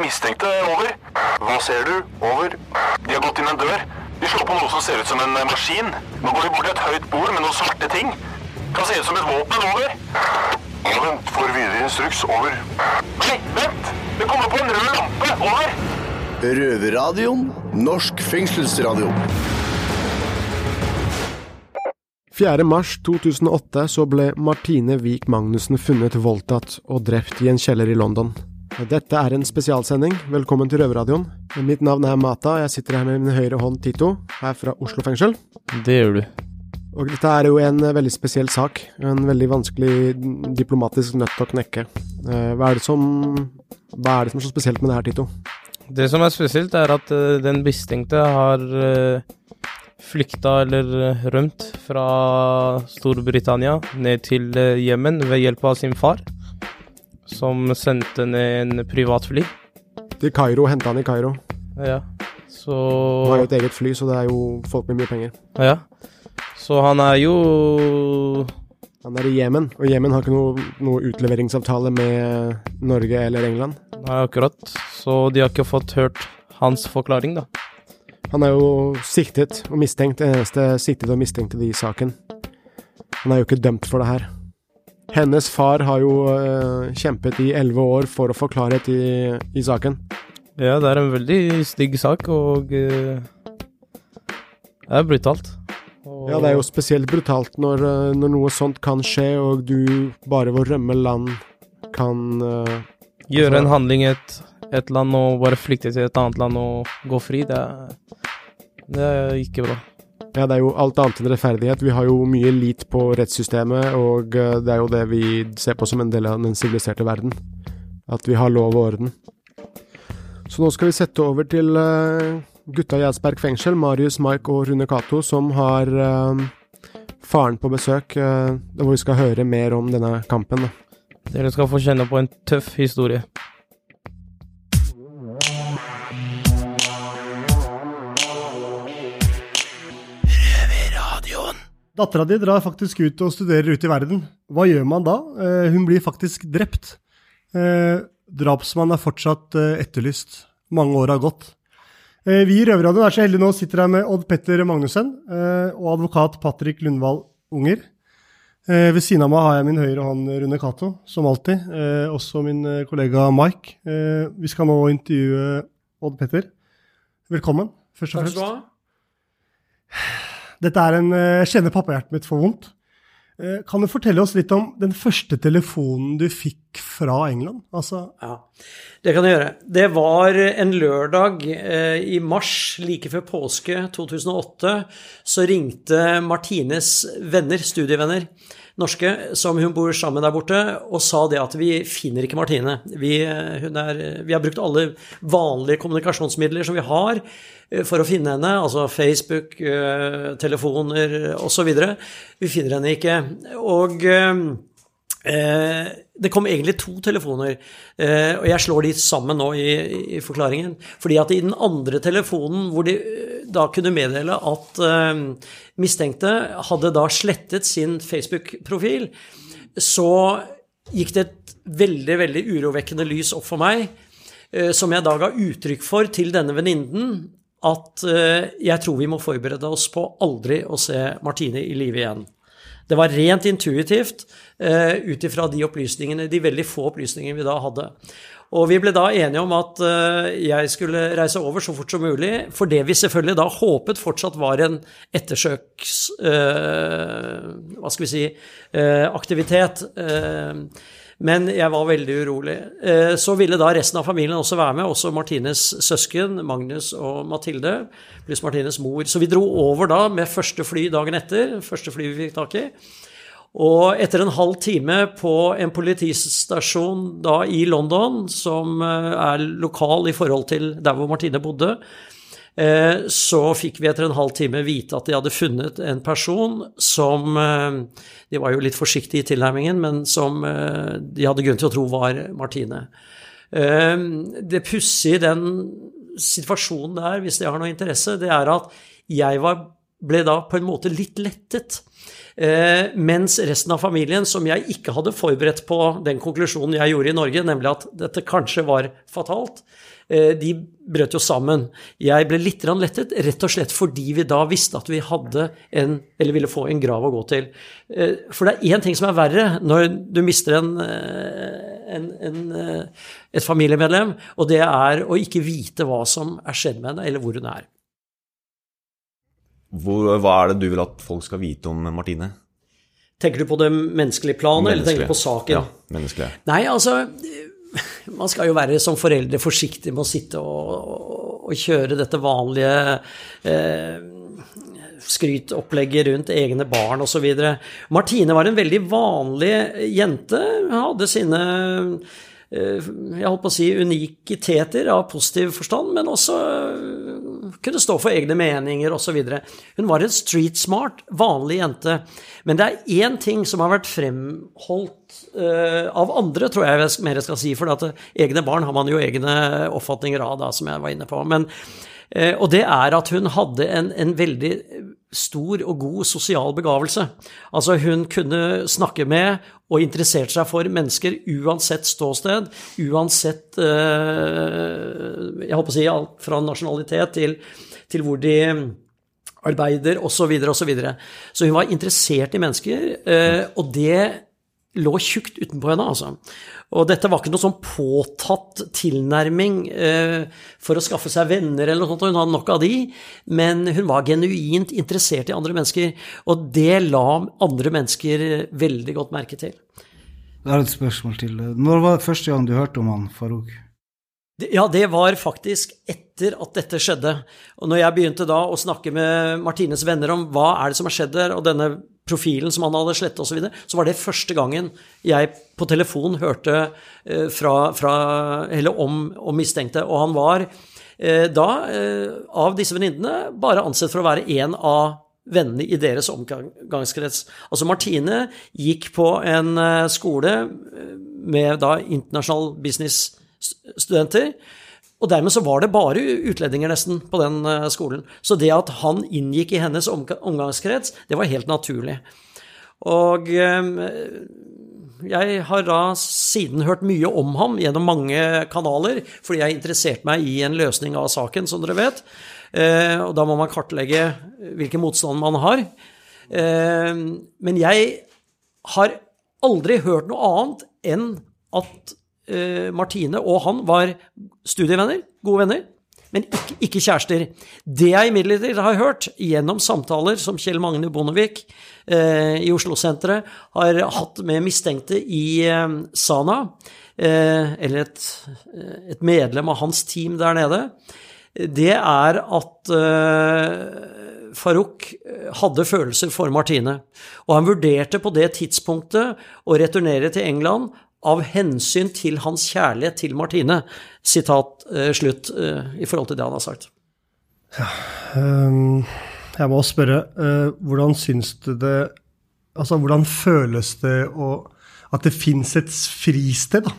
de mistenkte. Over. Hva ser du? Over. De har gått inn en dør. De slår på noe som ser ut som en eh, maskin. Nå går de bort til et høyt bord med noen svarte ting. Kan se ut som et våpen. Over. Vent. Får videre instruks. Over. Nei, vent! Det kommer på en rød lampe. Over. Røverradioen. Norsk fengselsradio. 4.3.2008 så ble Martine Wiik Magnussen funnet voldtatt og drept i en kjeller i London. Dette er en spesialsending. Velkommen til Røverradioen. Mitt navn er Mata, jeg sitter her med min høyre hånd Tito, her fra Oslo fengsel. Det gjør du. Og dette er jo en eh, veldig spesiell sak. En veldig vanskelig diplomatisk nøtt å knekke. Eh, Hva er det som Hva er det som er så spesielt med det her, Tito? Det som er spesielt, er at eh, den mistenkte har flykta eller rømt fra Storbritannia ned til Jemen ved hjelp av sin far, som sendte ned en privatfly. Til Kairo, Henta han i Kairo. Ja, så Han har jo et eget fly, så det er jo folk med mye penger. Ja. Så han er jo Han er i Jemen, og Jemen har ikke noe, noe utleveringsavtale med Norge eller England. Nei, akkurat. Så de har ikke fått hørt hans forklaring, da. Han er jo siktet og mistenkt, det eneste siktede og mistenkte i saken. Han er jo ikke dømt for det her. Hennes far har jo eh, kjempet i elleve år for å få klarhet i, i saken. Ja, det er en veldig stygg sak, og eh, det er brutalt. Og- Ja, det er jo spesielt brutalt når, eh, når noe sånt kan skje, og du bare ved å rømme land kan uh, Gjøre Altså- en handling i et, et land og bare flykte til et annet land og gå fri, det er, det er ikke bra. Ja, det er jo alt annet enn rettferdighet. Vi har jo mye lit på rettssystemet, og eh, det er jo det vi ser på som en del av den siviliserte verden. At vi har lov og orden. Så nå skal vi sette over til eh, gutta i Eidsberg fengsel, Marius, Mike og Rune Cato, som har eh, faren på besøk, hvor vi skal høre mer om denne kampen. Dere skal få kjenne på en tøff historie. Dattera di drar faktisk ut og studerer ute i verden. Hva gjør man da? Eh, hun blir faktisk drept. Eh, drapsmannen er fortsatt eh, etterlyst. Mange år har gått. Vi i Røverradioen er så heldige nå sitter her med Odd Petter Magnussen og advokat Patrick Lundvall Unger. Ved siden av meg har jeg min høyre hånd Rune Cato, som alltid. Også min kollega Mike. Vi skal nå intervjue Odd Petter. Velkommen, først og fremst. Takk skal du ha. Dette er en eh, Jeg kjenner pappahjertet mitt for vondt. Eh, Kan du fortelle oss litt om den første telefonen du fikk fra England? Altså, Ja, det kan jeg gjøre. Det var en lørdag eh, i mars, like før påske 2008, så ringte Martines venner, studievenner, norske, som hun bor sammen der borte, og sa det at vi finner ikke Martine. Vi, eh, er, vi har brukt alle vanlige kommunikasjonsmidler som vi har eh, for å finne henne, altså Facebook, eh, telefoner osv. Vi finner henne ikke. Og eh, det kom egentlig to telefoner, eh, og jeg slår de sammen nå i, i forklaringen. Fordi at i den andre telefonen, hvor de eh, da kunne meddele at eh, mistenkte hadde da slettet sin Facebook-profil, så gikk det et veldig, veldig urovekkende lys opp for meg, eh, som jeg da ga uttrykk for til denne venninnen, at eh, jeg tror vi må forberede oss på aldri å se Martine i live igjen. Det var rent intuitivt ut ifra de opplysningene, de veldig få opplysningene vi da hadde. Og vi ble da enige om at eh, jeg skulle reise over så fort som mulig, for det vi selvfølgelig da håpet fortsatt var en ettersøks... Øh, hva skal vi si øh, aktivitet. Øh, men jeg var veldig urolig. Eh, Så ville da resten av familien også være med, også Martines søsken, Magnus og Mathilde, pluss Martines mor. Så vi dro over da med første fly dagen etter, første fly vi fikk tak i. Og etter en halv time på en politistasjon da i London, som eh, er lokal i forhold til der hvor Martine bodde, eh, så fikk vi etter en halv time vite at de hadde funnet en person som eh, De var jo litt forsiktige i tilnærmingen, men som de hadde grunn til å tro var Martine. Det pussige i den situasjonen der, hvis det har noe interesse, det er at jeg var ble da på en måte litt lettet. Eh, mens resten av familien, som jeg ikke hadde forberedt på den konklusjonen jeg gjorde i Norge, nemlig at dette kanskje var fatalt, eh, de brøt jo sammen. Jeg ble litt lettet, rett og slett fordi vi da visste at vi hadde en, eller ville få en grav å gå til. Eh, for det er én ting som er verre når du mister en, en, en, et familiemedlem, og det er å ikke vite hva som er skjedd med henne, eller hvor hun er. Hvor, hva er det du vil at folk skal vite om Martine? Tenker du på det menneskelige planet, eller tenker du på saken? Ja, menneskelig. Nei, altså Man skal jo være som foreldre forsiktig med å sitte og, og, og kjøre dette vanlige eh, skrytopplegget rundt egne barn osv. Martine var en veldig vanlig jente. Hun hadde sine Eh, jeg holdt på å si unikiteter av positiv forstand, men også kunne stå for egne meninger osv. Hun var en street smart, vanlig jente. Men det er én ting som har vært fremholdt uh, av andre, tror jeg jeg mer skal si. For at egne barn har man jo egne oppfatninger av, da, som jeg var inne på. Men uh, og det er at hun hadde en, en, veldig stor og god sosial begavelse. Altså hun kunne snakke med og interesserte seg for mennesker uansett ståsted, uansett eh, Jeg holdt på å si alt fra nasjonalitet til, til hvor de arbeider, osv., osv. Så, videre, og så, så hun var interessert i mennesker, eh, og det lå tjukt utenpå henne, altså. Og dette var ikke noe sånn påtatt tilnærming eh, for å skaffe seg venner eller noe sånt, hun hadde nok av de, men hun var genuint interessert i andre mennesker, og det la andre mennesker veldig godt merke til. Det er et spørsmål til. Når var det første gang du hørte om han, Farouk? Ja, det var faktisk etter at dette skjedde. Og når jeg begynte da å snakke med Martines venner om hva er det som har skjedd der, og denne profilen som han hadde sletta osv., så, videre, så var det første gangen jeg på telefon hørte eh, fra, fra, om, om, mistenkte. Og han var eh, da, eh, av disse venninnene, bare ansett for å være en av vennene i deres omgangskrets. Altså Martine gikk på en skole med da internasjonal business-studenter. Og dermed så var det bare utlendinger nesten på den eh, skolen. Så det at han inngikk i hennes omgangskrets, det var helt naturlig. Og eh, jeg har da siden hørt mye om ham gjennom mange kanaler, fordi jeg interesserte meg i en løsning av saken, som dere vet. Eh, og da må man kartlegge hvilken motstand man har. Men jeg har aldri hørt noe annet enn at Martine og han var studievenner, gode venner, men ikke, ikke kjærester. Det jeg imidlertid har hørt gjennom samtaler som Kjell Magne Bondevik eh, i Oslo-senteret har hatt med mistenkte i eh, Sana, eh, eller et, eh, et, medlem av hans team der nede, det er at eh, Farouk hadde følelser for Martine. Og han vurderte på det tidspunktet å returnere til England av hensyn til hans kjærlighet til Martine. Sitat eh, slutt eh, i forhold til det han har sagt. Ja, um, jeg må spørre, uh, hvordan syns du det Altså, hvordan føles det å, at det fins et fristed da,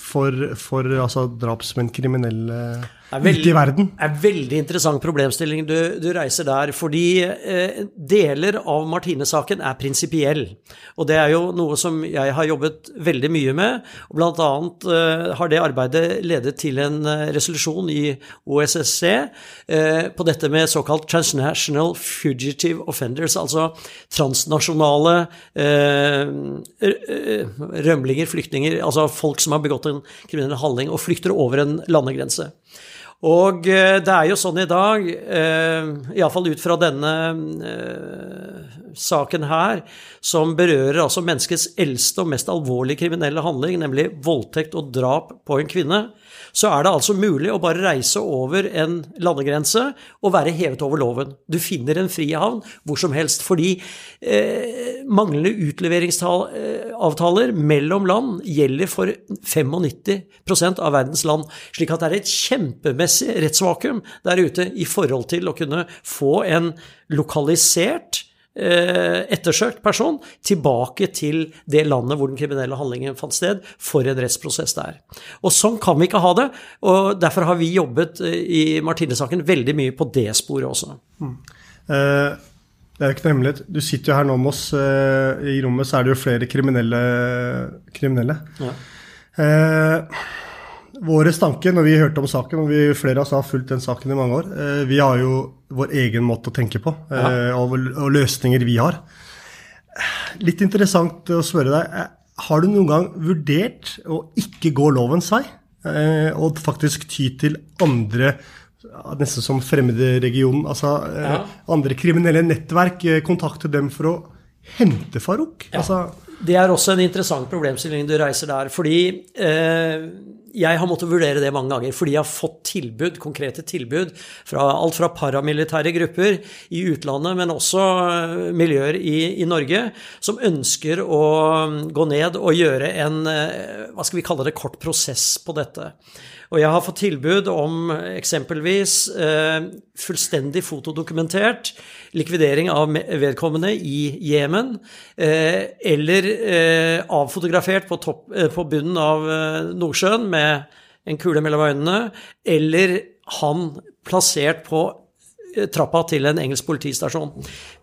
for, for altså, drapsmenn, kriminelle veldig, ute i verden. Det er en veldig interessant problemstilling du, du reiser der. Fordi eh, deler av Martine-saken er prinsipiell. Og det er jo noe som jeg har jobbet veldig mye med. og Blant annet eh, har det arbeidet ledet til en eh, resolusjon i OSSC eh, på dette med såkalt transnational fugitive offenders, altså transnasjonale eh, rømlinger, flyktninger, altså folk som har begått en kriminell handling og flykter over en landegrense. Og eh, det er jo sånn i dag, eh, iallfall ut fra denne eh, saken her, som berører altså menneskets eldste og mest alvorlige kriminelle handling, nemlig voldtekt og drap på en kvinne, så er det altså mulig å bare reise over en landegrense og være hevet over loven. Du finner en frihavn hvor som helst, fordi eh, manglende utleveringsavtaler mellom land gjelder for 95% av verdens land. Slik at det er et kjempemessig rettsvakuum der ute i forhold til å kunne få en lokalisert Eh, ettersøkt person tilbake til det landet hvor den kriminelle handlingen fant sted, for en rettsprosess der. Og sånn kan vi ikke ha det, og derfor har vi jobbet eh, i Martine-saken veldig mye på det sporet også. Mm. Eh, Det er jo ikke noe hemmelighet. Du sitter jo her nå med oss. eh, I rommet så er det jo flere kriminelle. kriminelle. Ja. Eh, våre tanke når vi hørte om saken, og vi, flere av oss har fulgt den saken i mange år, eh, vi har jo vår egen måte å tenke på, eh, og, og løsninger vi har. Litt interessant å spørre deg. eh, Har du noen gang vurdert å ikke gå lovens vei, og faktisk ty til andre Nesten som fremmedregionen. Altså Ja. andre kriminelle nettverk. Kontakte dem for å hente Farouk. Altså, Det er også en interessant problemstilling du reiser der. Fordi eh, jeg har måttet vurdere det mange ganger. Fordi jeg har fått tilbud, konkrete tilbud fra alt fra paramilitære grupper i utlandet, men også eh, miljøer i, i Norge, som ønsker å mm, gå ned og gjøre en eh, hva skal vi kalle det, kort prosess på dette. Og jeg har fått tilbud om eksempelvis eh, fullstendig fotodokumentert likvidering av vedkommende i Jemen, eh, eller eh, avfotografert på, topp, på bunnen av Nordsjøen med en kule mellom øynene, eller han plassert på trappa til en engelsk politistasjon.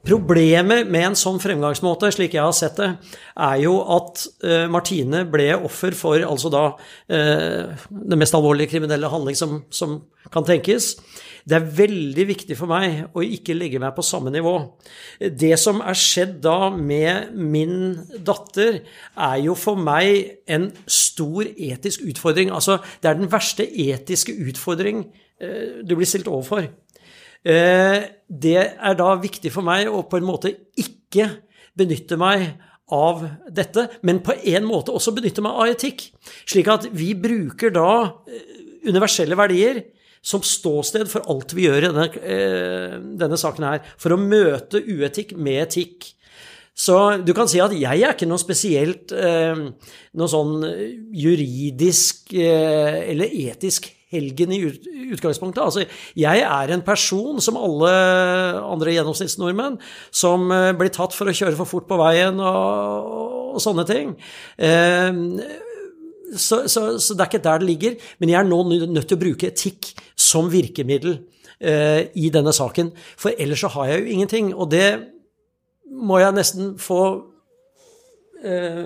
Problemet med en sånn fremgangsmåte, slik jeg har sett det, er jo at eh, Martine ble offer for altså da eh, den mest alvorlige kriminelle handling som, som kan tenkes. Det er veldig viktig for meg å ikke legge meg på samme nivå. Det som er skjedd da med min datter, er jo for meg en stor etisk utfordring. Altså, det er den verste etiske utfordring eh, du blir stilt overfor. Eh, Det er da viktig for meg å på en måte ikke benytte meg av dette, men på en måte også benytte meg av etikk. Slik at vi bruker da eh, universelle verdier som ståsted for alt vi gjør i denne, eh, denne saken her, for å møte uetikk med etikk. Så du kan si at jeg er ikke noe spesielt noe sånn juridisk eller etisk helgen i utgangspunktet. Altså, jeg er en person som alle andre gjennomsnittsnordmenn som eh, blir tatt for å kjøre for fort på veien og, og sånne ting. Eh, så, så, så det er ikke der det ligger. Men jeg er nå nødt til å bruke etikk som virkemiddel eh, i denne saken. For ellers så har jeg jo ingenting. Og det må jeg nesten få eh,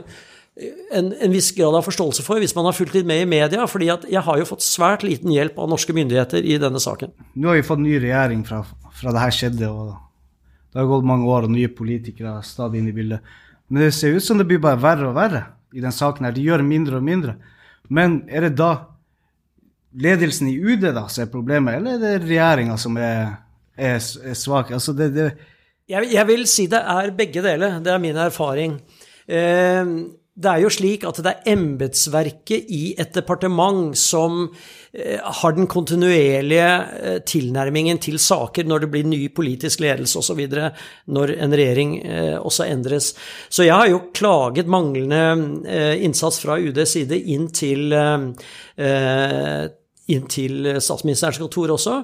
en, en viss grad av forståelse for hvis man har fulgt litt med i media. fordi at jeg har jo fått svært liten hjelp av norske myndigheter i denne saken. Nå har vi fått ny regjering fra, fra det her skjedde, og det har gått mange år, og nye politikere er stadig inn i bildet. Men det ser ut som det blir bare verre og verre i den saken her. De gjør mindre og mindre. Men er det da ledelsen i UD da som er problemet, eller er det regjeringa som er, er, er svak? Altså det, det, Jeg, jeg vil si det er begge deler. Det er min erfaring. Eh, det er jo slik at det er embetsverket i et departement som eh, har den kontinuerlige eh, tilnærmingen til saker når det blir ny politisk ledelse osv., når en regjering eh, også endres. Så jeg har jo klaget manglende innsats fra UDs side inn til inn til statsministerens kontor også,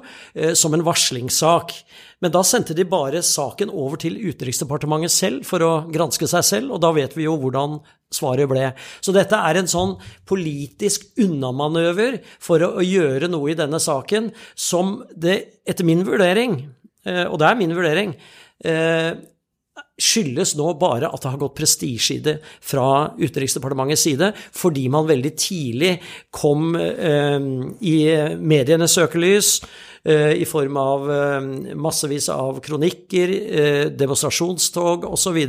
som en varslingssak. Men da sendte de bare saken over til Utenriksdepartementet selv for å granske seg selv, og da vet vi jo hvordan svaret ble. Så dette er en sånn politisk unnamanøver for å, gjøre noe i denne saken som det, etter min vurdering, eh, og det er min vurdering, eh, skyldes nå bare at det har gått prestisje i det fra Utenriksdepartementets side, fordi man veldig tidlig kom eh, i medienes søkelys i form av eh, massevis av kronikker, eh, demonstrasjonstog osv.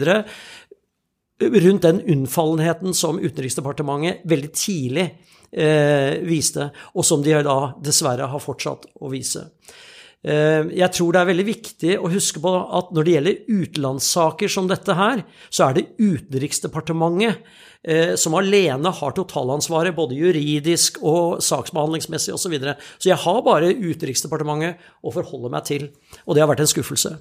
Rundt den unnfallenheten som Utenriksdepartementet veldig tidlig eh, viste, og som de da dessverre har fortsatt å vise. Eh, Jeg tror det er veldig viktig å huske på at når det gjelder utenlandssaker som dette her, så er det Utenriksdepartementet eh, som alene har totalansvaret, både juridisk og saksbehandlingsmessig osv. Så, videre. så jeg har bare Utenriksdepartementet å forholde meg til, og det har vært en skuffelse.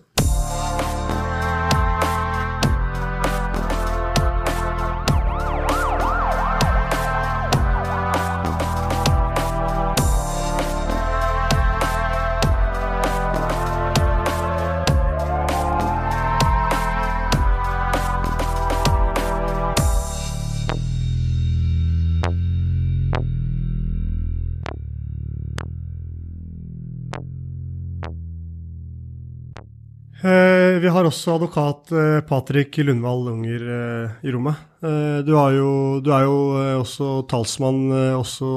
Vi har også advokat eh, Patrick Lundvall Unger eh, i rommet. Eh, du, jo, du er jo eh, også talsmann, eh, også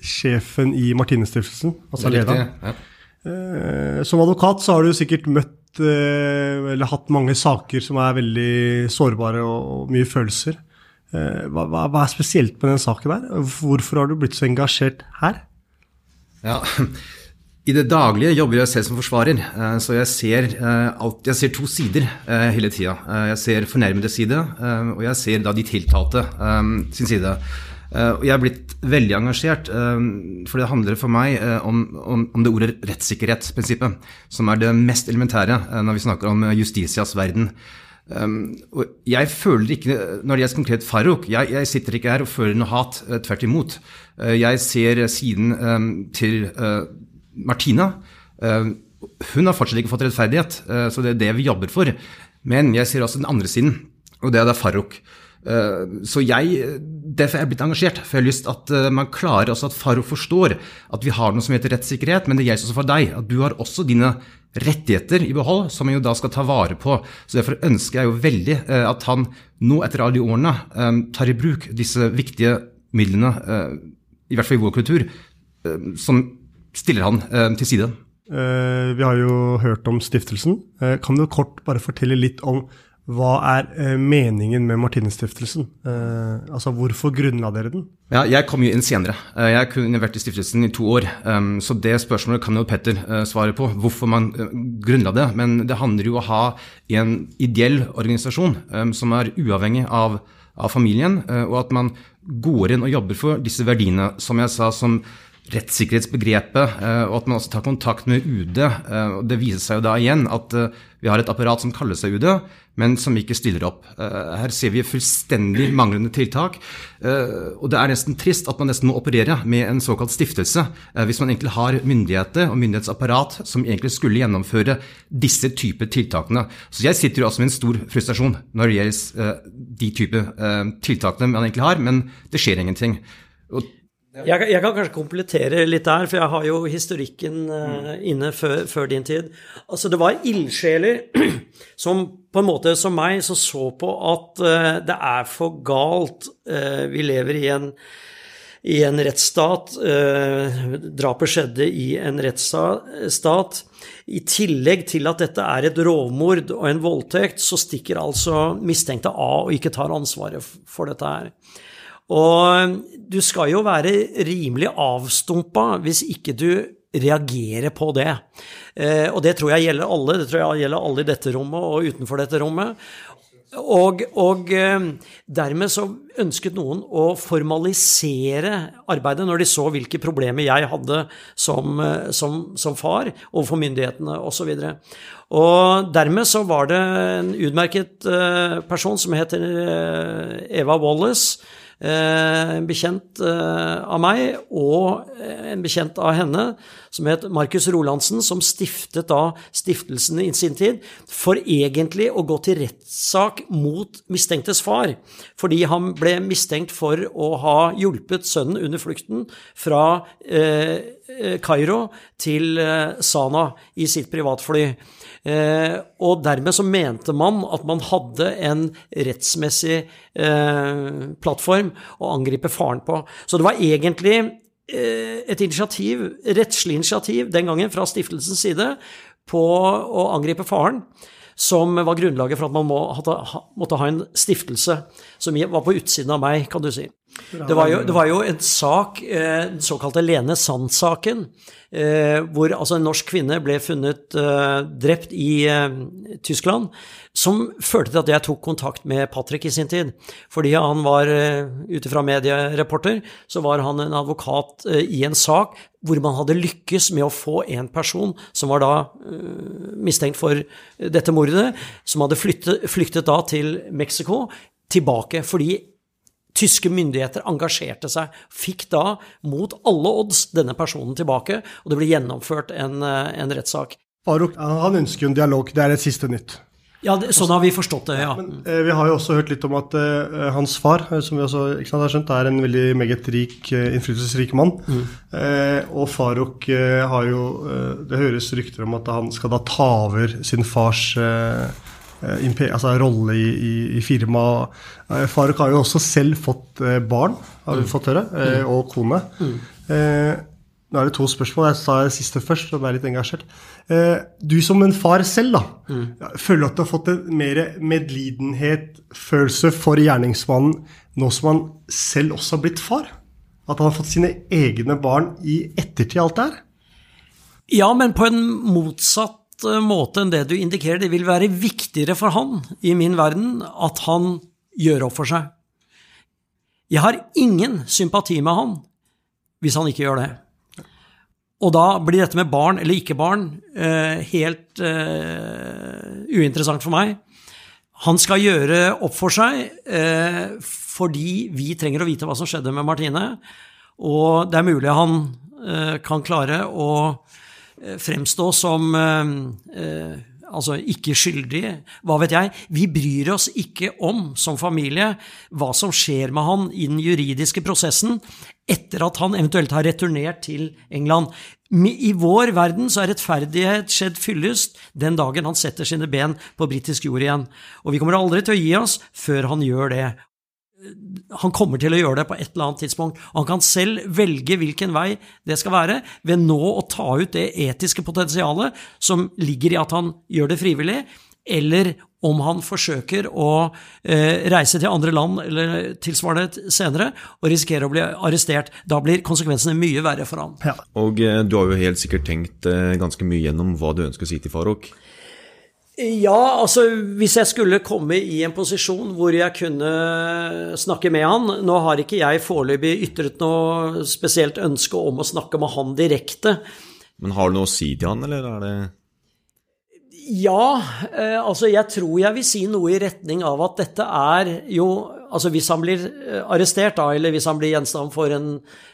sjefen i Martinestiftelsen, altså er lederen. ja. Eh, Som advokat så har du sikkert møtt eh, eller hatt mange saker som er veldig sårbare og, mye følelser. Eh, Hva, hva, hva er spesielt med den saken der? Hvorfor har du blitt så engasjert her? Ja, I det daglige jobber jeg selv som forsvarer, eh, så jeg ser, eh, alt, jeg ser to sider eh, hele tida. Jeg ser fornærmede side, og jeg ser da de tiltalte sin side. Jeg er blitt veldig engasjert, for det handler for meg om, om, om det ordet rettssikkerhetsprinsippet, som er det mest elementære når vi snakker om justitias verden. Og jeg føler ikke, Når det gjelder konkret Farouk, jeg, jeg sitter ikke her og føler noe hat. tvert imot. Jeg ser siden til Martina. Eh, hun har fortsatt ikke fått rettferdighet, eh, så det er det vi jobber for. Men jeg ser også den andre siden, og det er da Farouk. Eh, Så jeg, Derfor er jeg blitt engasjert. For jeg har lyst at man klarer også at Farouk forstår at vi har noe som heter rettssikkerhet, men det gjelder også for deg. At du har også dine rettigheter i behold, som man jo da skal ta vare på. Så Derfor ønsker jeg jo veldig at han nå, etter alle de årene, tar i bruk disse viktige midlene, i hvert fall i vår kultur, som stiller han eh, til side. Eh, Vi har jo hørt om stiftelsen. Eh, Kan du kort bare fortelle litt om hva er meningen med Martinestiftelsen? Eh, Altså, hvorfor grunnla dere den? Ja, jeg kom jo inn senere. Jeg kunne vært i stiftelsen i to år. Så det spørsmålet kan jo Petter svare på, hvorfor man grunnla det. Men det handler jo om å ha en ideell organisasjon som er uavhengig av, av familien, og at man går inn og jobber for disse verdiene, som jeg sa, som rettssikkerhetsbegrepet, eh, og at man også tar kontakt med UD. eh, og Det viser seg jo da igjen at eh, vi har et apparat som kaller seg UD, men som ikke stiller opp. Her ser vi fullstendig manglende tiltak. Og det er nesten trist at man nesten må operere med en såkalt stiftelse, hvis man egentlig har myndigheter og myndighetsapparat som egentlig skulle gjennomføre disse typer tiltakene. Så jeg sitter jo også med en stor frustrasjon når det gjelder de typer tiltakene man egentlig har, men det skjer ingenting. Og Jeg, jeg kan kanskje komplettere litt der, for jeg har jo historikken uh, inne før, før din tid. Altså, det var ildsjeler som på en måte som meg, så, så på at uh, det er for galt. Uh, vi lever i en, i en rettsstat. Eh, drapet skjedde i en rettsstat. I tillegg til at dette er et rovmord og en voldtekt, så stikker altså mistenkte av og ikke tar ansvaret for dette her. Og du skal jo være rimelig avstumpa hvis ikke du reagerer på det. Eh, og det tror jeg gjelder alle. Det tror jeg gjelder alle i dette rommet og utenfor dette rommet. Og, og eh, dermed så ønsket noen å formalisere arbeidet når de så hvilke problemer jeg hadde som, eh, som, som far overfor myndighetene osv. Og dermed så var det en utmerket person som heter Eva Wallace, en bekjent eh, av meg og eh, en bekjent av henne, som het Markus Rolandsen, som stiftet da stiftelsen i sin tid, for egentlig å gå til rettssak mot mistenktes far, fordi han ble mistenkt for å ha hjulpet sønnen under flukten fra eh, eh, Kairo til eh, Sana i sitt privatfly. Eh, og dermed så mente man at man hadde en rettsmessig eh, plattform å angripe faren på. Så det var egentlig eh, et initiativ, rettslig initiativ den gangen fra stiftelsens side på å angripe faren som var grunnlaget for at man må, måtte ha en stiftelse som var på utsiden av meg, kan du si. Det var jo, det var jo en sak, eh, den såkalte Lene Sand-saken, eh, hvor altså en norsk kvinne ble funnet eh, drept i Tyskland, som førte til at jeg tok kontakt med Patrick i sin tid. Fordi han var, ute fra mediereporter, så var han en advokat i en sak hvor man hadde lykkes med å få en person som var da mistenkt for dette mordet, som hadde flyttet, flyktet da til Mexico, tilbake. Fordi Tyske myndigheter engasjerte seg, fikk da mot alle odds denne personen tilbake, og det ble gjennomført en, en rettssak. Farouk han ønsker jo en dialog, det er et siste nytt. Ja, det, sånn har vi forstått det, ja. Eh, Vi har jo også hørt litt om at eh, hans far, eh, som vi også ikke sant, har skjønt, er en veldig meget rik, eh, innflytelsesrik mann. Eh, og Farouk eh, har jo eh, Det høres rykter om at han skal da ta over sin fars eh, eh, altså rolle i, i, i firmaet. Faruk har jo også selv fått eh, barn, har vi fått høre, eh, og kone. Eh, nå er det to spørsmål. Jeg sa det siste først, og ble litt engasjert. Eh, du som en far selv, da. mm. Føler du at du har fått en mer medlidenhet, følelse for gjerningsmannen nå som han selv også har blitt far? At han har fått sine egne barn i ettertid alt det her? Ja, men på en motsatt måte enn det du indikerer. Det vil være viktigere for han, i min verden, at han gjør opp for seg. Jeg har ingen sympati med han hvis han ikke gjør det. Og da blir dette med barn eller ikke barn eh, helt eh, uinteressant for meg. Han skal gjøre opp for seg eh, fordi vi trenger å vite hva som skjedde med Martine. Og det er mulig han kan klare å fremstå som eh, eh, altså ikke skyldig, hva vet jeg. Vi bryr oss ikke om, som familie, hva som skjer med han i den juridiske prosessen etter at han eventuelt har returnert til England. I vår verden så er rettferdighet skjedd fyllest den dagen han setter sine ben på britisk jord igjen. Og vi kommer aldri til å gi oss før han gjør det. Han kommer til å gjøre det på et eller annet tidspunkt. Han kan selv velge hvilken vei det skal være, ved nå å ta ut det etiske potensialet som ligger i at han gjør det frivillig, eller om han forsøker å eh, reise til andre land eller tilsvarende senere og risikere å bli arrestert. Da blir konsekvensene mye verre for han. Ja. Og eh, du har jo helt sikkert tenkt eh, ganske mye gjennom hva du ønsker å si til Farouk. Ja, altså hvis jeg skulle komme i en posisjon hvor jeg kunne snakke med han Nå har ikke jeg foreløpig ytret noe spesielt ønske om å snakke med han direkte. Men har du noe å si til han, eller er det Ja, eh, altså jeg tror jeg vil si noe i retning av at dette er jo Altså hvis han blir eh, arrestert, da, eller hvis han blir gjenstand for en,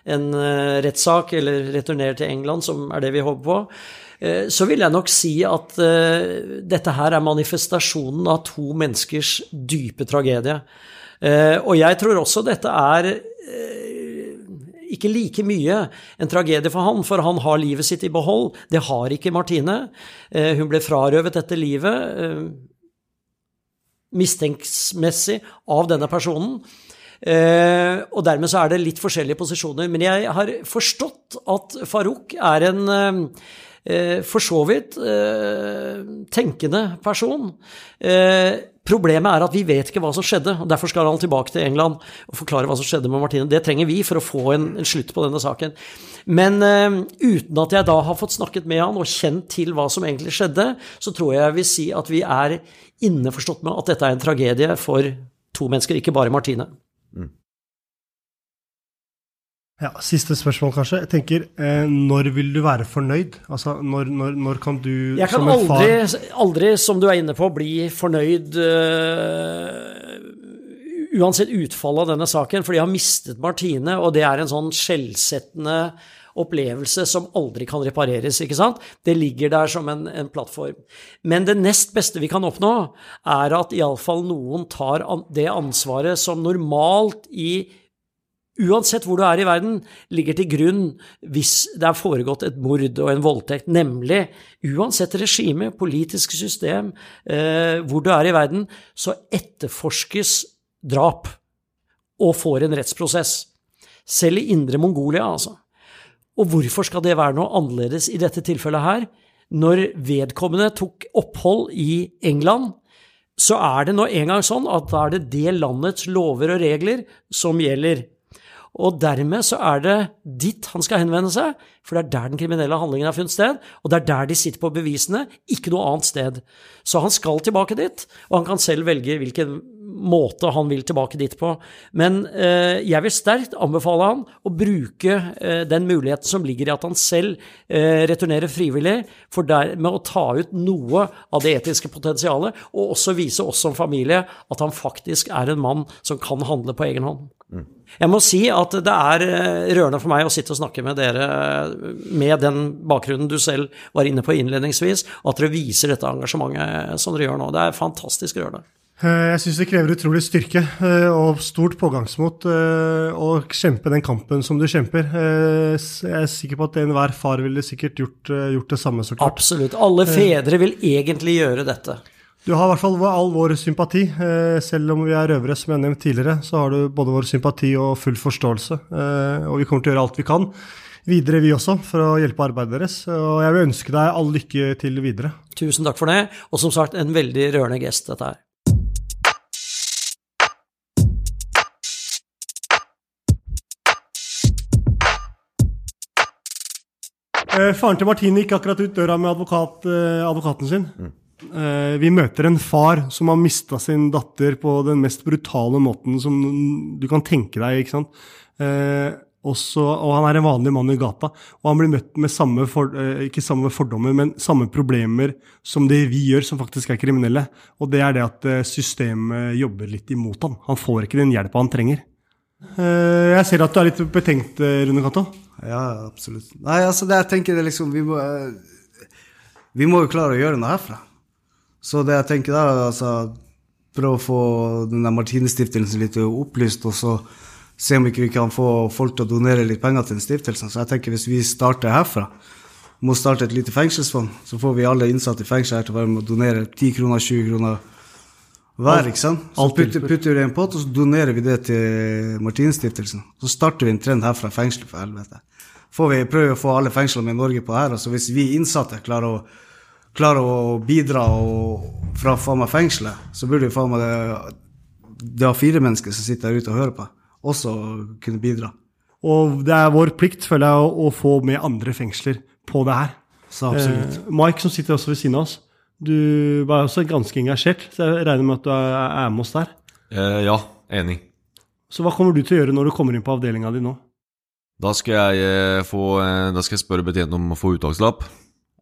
en eh, rettssak eller returnerer til England, som er det vi håper på, så vil jeg nok si at eh, dette her er manifestasjonen av to menneskers dype tragedie. Eh, og jeg tror også dette er eh, ikke like mye en tragedie for han, for han har livet sitt i behold. Det har ikke Martine. Eh, Hun ble frarøvet dette livet eh, mistenksmessig av denne personen. Eh, og dermed så er det litt forskjellige posisjoner. Men jeg har forstått at Farouk er en eh, for så vidt eh, tenkende person. Eh, problemet er at vi vet ikke hva som skjedde, og derfor skal han tilbake til England og forklare hva som skjedde med Martine. Det trenger vi for å få en, en slutt på denne saken. Men uh, uten at jeg da har fått snakket med han og kjent til hva som egentlig skjedde, så tror jeg jeg vil si at vi er innforstått med at dette er en tragedie for to mennesker, ikke bare Martine. Ja, Siste spørsmål, kanskje. Jeg tenker, eh, Når vil du være fornøyd? Altså, når, når, når kan du Jeg kan som en far aldri, aldri, som du er inne på, bli fornøyd øh, uansett utfallet av denne saken, fordi jeg har mistet Martine, og det er en sånn skjellsettende opplevelse som aldri kan repareres. ikke sant? Det ligger der som en, en plattform. Men det nest beste vi kan oppnå, er at iallfall noen tar an, det ansvaret som normalt i Uansett hvor du er i verden, ligger til grunn hvis det er foregått et mord og en voldtekt, nemlig uansett regime, politisk system, eh, hvor du er i verden, så etterforskes drap og får en rettsprosess. Selv i indre Mongolia, altså. Og hvorfor skal det være noe annerledes i dette tilfellet her? Når vedkommende tok opphold i England, så er det nå engang sånn at da er det det landets lover og regler som gjelder. Og dermed så er det dit han skal henvende seg, for det er der den kriminelle handlingen har funnet sted, og det er der de sitter på bevisene, ikke noe annet sted. Så han skal tilbake dit, og han kan selv velge hvilken måte han vil tilbake dit på. Men eh, jeg vil sterkt anbefale han å bruke eh, den muligheten som ligger i at han selv eh, returnerer frivillig, for dermed å ta ut noe av det etiske potensialet, og også vise oss som familie at han faktisk er en mann som kan handle på egen hånd. Jeg må si at det er eh, rørende for meg å sitte og snakke med dere eh, med den bakgrunnen du selv var inne på innledningsvis, at dere viser dette engasjementet som dere gjør nå. Det er fantastisk rørende. Eh, Jeg syns det krever utrolig styrke eh, og stort pågangsmot eh, å kjempe den kampen som du kjemper. Eh, Jeg er sikker på at enhver far ville sikkert gjort, eh, gjort det samme, så klart. Absolutt. Alle fedre vil egentlig gjøre dette. Du har i hvert fall all vår sympati. Eh, Selv om vi er røvere, som jeg har nevnt tidligere, så har du både vår sympati og full forståelse. Eh, Og vi kommer til å gjøre alt vi kan videre, vi også, for å hjelpe arbeidet deres. Og jeg vil ønske deg all lykke til videre. Tusen takk for det. Og som sagt, en veldig rørende gest, dette her. Eh, Faren til Martine gikk akkurat ut døra med advokat, advokaten sin. Eh, vi møter en far som har mista sin datter på den mest brutale måten som du kan tenke deg. ikke sant? Eh, også, og han er en vanlig mann i gata. Og han blir møtt med samme for, eh, ikke samme fordommer, men samme problemer som det vi gjør, som faktisk er kriminelle. Og det er det at eh, systemet jobber litt imot ham. Han får ikke den hjelpa han trenger. Eh, jeg ser at du er litt betenkt, eh, Rune Cato. Ja, absolutt. Nei, altså det jeg tenker det liksom Vi må, eh, vi må jo klare å gjøre noe herfra. Så det jeg tenker da, er altså prøve å få den der Martine-stiftelsen litt opplyst, og så se om ikke vi kan få folk til å donere litt penger til den stiftelsen. Så jeg tenker hvis vi starter herfra, må starte et lite fengselsfond, så får vi alle innsatte i fengsel her til å være med og donere 10 kroner, 20 kroner hver, ikke sant? Så putter, putter vi en pott, og så donerer vi det til Martinstiftelsen. Så starter vi en trend herfra fengselet, for helvete. Får vi prøver å få alle fengslene i Norge på her, altså så hvis vi innsatte klarer å, klarer å bidra og, fra faen meg fengselet, så burde jo faen meg det, det er fire mennesker som sitter der ute og hører på, også kunne bidra. Og det er vår plikt, føler jeg, å, å få med andre fengsler på det her. Så absolutt. Eh, Mike, som sitter også ved siden av oss, du var også ganske engasjert, så jeg regner med at du er, er med oss der. Eh, ja, enig. Så hva kommer du til å gjøre når du kommer inn på avdelinga di nå? Da skal jeg eh, få eh, Da skal jeg spørre betjenten om å få uttagslapp.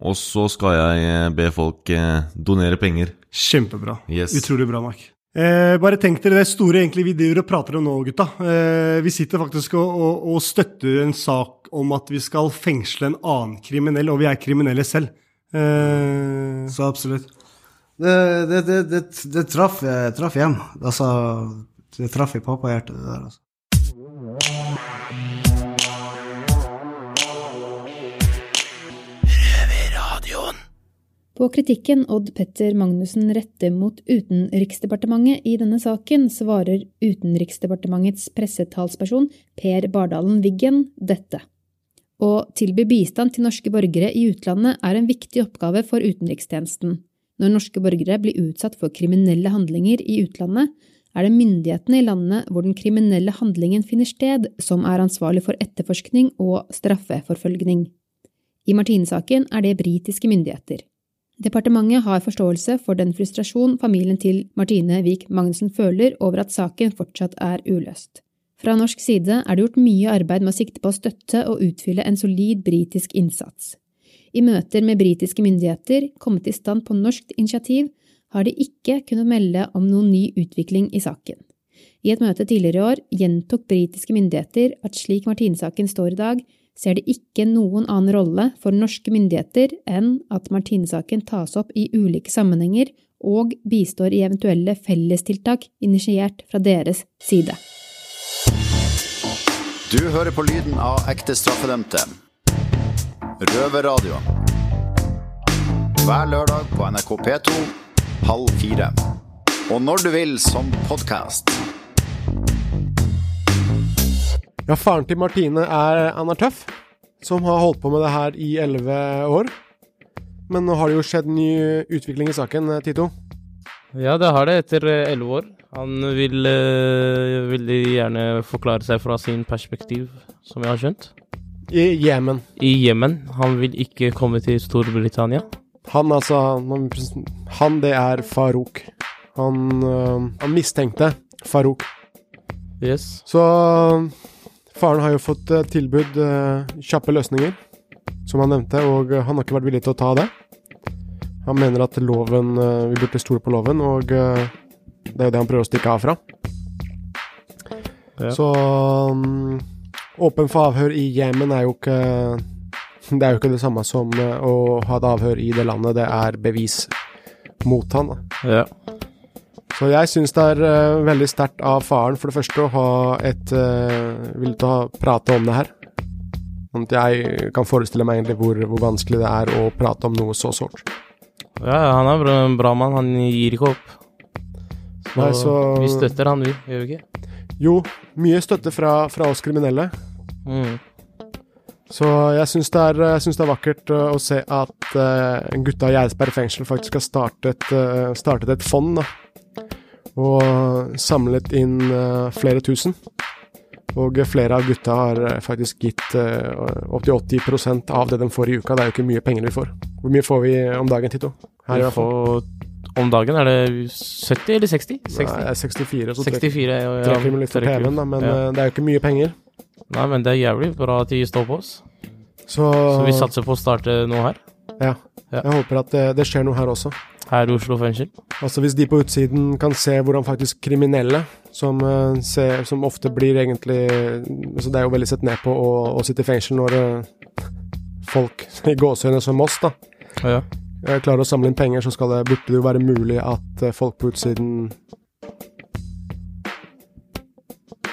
Og så skal jeg eh, be folk eh, donere penger. Kjempebra. Yes. Utrolig bra, Mark. Eh, bare tenk dere det store egentlig vi driver og prater om nå, gutta. Eh, vi sitter faktisk og, og, og støtter en sak om at vi skal fengsle en annen kriminell, og vi er kriminelle selv. Eh, Så absolutt. Det, det, det, det, det traff, eh, traff hjem. Altså, det traff i pappahjertet, det der. altså. På kritikken Odd Petter Magnussen retter mot Utenriksdepartementet i denne saken, svarer Utenriksdepartementets pressetalsperson Per Bardalen Wiggen dette. Å tilby bistand til norske borgere i utlandet er en viktig oppgave for utenrikstjenesten. Når norske borgere blir utsatt for kriminelle handlinger i utlandet, er det myndighetene i landet hvor den kriminelle handlingen finner sted, som er ansvarlig for etterforskning og straffeforfølgning. I Martine-saken er det britiske myndigheter. Departementet har forståelse for den frustrasjon familien til Martine Wiik Magnussen føler over at saken fortsatt er uløst. Fra norsk side er det gjort mye arbeid med å sikte på å støtte og utfylle en solid britisk innsats. I møter med britiske myndigheter, kommet i stand på norsk initiativ, har de ikke kunnet melde om noen ny utvikling i saken. I et møte tidligere i år gjentok britiske myndigheter at slik Martine-saken står i dag, ser de ikke noen annen rolle for norske myndigheter enn at Martine-saken tas opp i ulike sammenhenger og bistår i eventuelle fellestiltak initiert fra deres side. Du hører på lyden av ekte straffedømte. Røverradio. Hver lørdag på NRK P2 halv fire. Og når du vil som podkast. Ja, faren til Martine er Anna Tøff, som har holdt på med det her i elleve år. Men nå har det jo skjedd ny utvikling i saken, Tito. Ja, det har det etter eh, elleve år. Han vil eh, veldig gjerne forklare seg fra sin perspektiv, som jeg har skjønt. I Jemen. I Jemen. Han vil ikke komme til Storbritannia. Han altså Han, det er Farouk. Han, øh, han mistenkte Farouk. Yes. Så faren har jo fått eh, tilbud eh, kjappe løsninger, som han nevnte, og eh, han har ikke vært villig til å ta det. Han mener at loven Vi burde stole på loven, og det er jo det han prøver å stikke av fra. Ja. Så mm, åpen for avhør i Jemen er jo ikke Det er jo ikke det samme som å ha et avhør i det landet. Det er bevis mot han. Da. Ja. Så jeg syns det er uh, veldig sterkt av faren, for det første, å ha et uh, Vil ta prate om det her. Sånn at jeg kan forestille meg egentlig hvor, hvor vanskelig det er å prate om noe så sårt. ja, han er en bra mann. Han gir ikke opp. Så, Nei, så- vi støtter han, vi. Gjør vi ikke? Jo, mye støtte fra, fra oss kriminelle. Mm. Så jeg syns det, det er vakkert uh, å se at uh, gutta i Gjerdsberg fengsel faktisk har startet, uh, startet et fond, da. Og samlet inn uh, flere tusen. Og flere av gutta har uh, faktisk gitt uh, opptil 80% av det de får i uka. Det er jo ikke mye penger vi får. Hvor mye får vi om dagen, Tito? Her i hvert fall. om dagen er det 70 eller 60? 60. Nei, det er 64, så 64, ja, ja, trekker vi litt for. TV-en, da, men Ja. det er jo ikke mye penger. Nei, men det er jævlig bra at de står på oss. Så, Så vi satser på å starte noe her. Ja. Ja. Jeg håper at det, det skjer noe her også. Her i Oslo fengsel. Altså Hvis de på utsiden kan se hvordan faktisk kriminelle, som, eh, ser, som ofte blir egentlig altså Det er jo veldig sett ned på å, å sitte i fengsel når eh, folk i gåsehøyne som oss, da, Ja. eh, klarer å samle inn penger, så det, burde det jo være mulig at folk på utsiden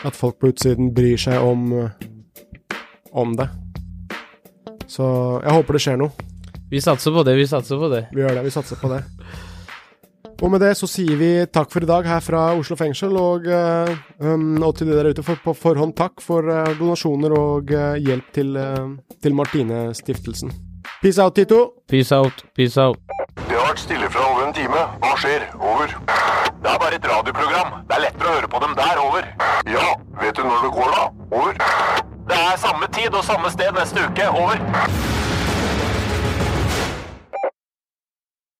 At folk på utsiden bryr seg om, om det. Så jeg håper det skjer noe. Vi satser på det, vi satser på det. Vi gjør det, vi satser på det. Og med det så sier vi takk for i dag her fra Oslo fengsel, og, eh, um, og til de der ute for, på forhånd takk for eh, donasjoner og eh, hjelp til, uh, til Martine-stiftelsen. Peace out, Tito. Peace out, peace out. Det har vært stille fra over en time. Hva skjer? Over. Det er bare et radioprogram. Det er lettere å høre på dem der. Over. Ja, vet du når det går da? Over. Det er samme tid og samme sted neste uke. Over.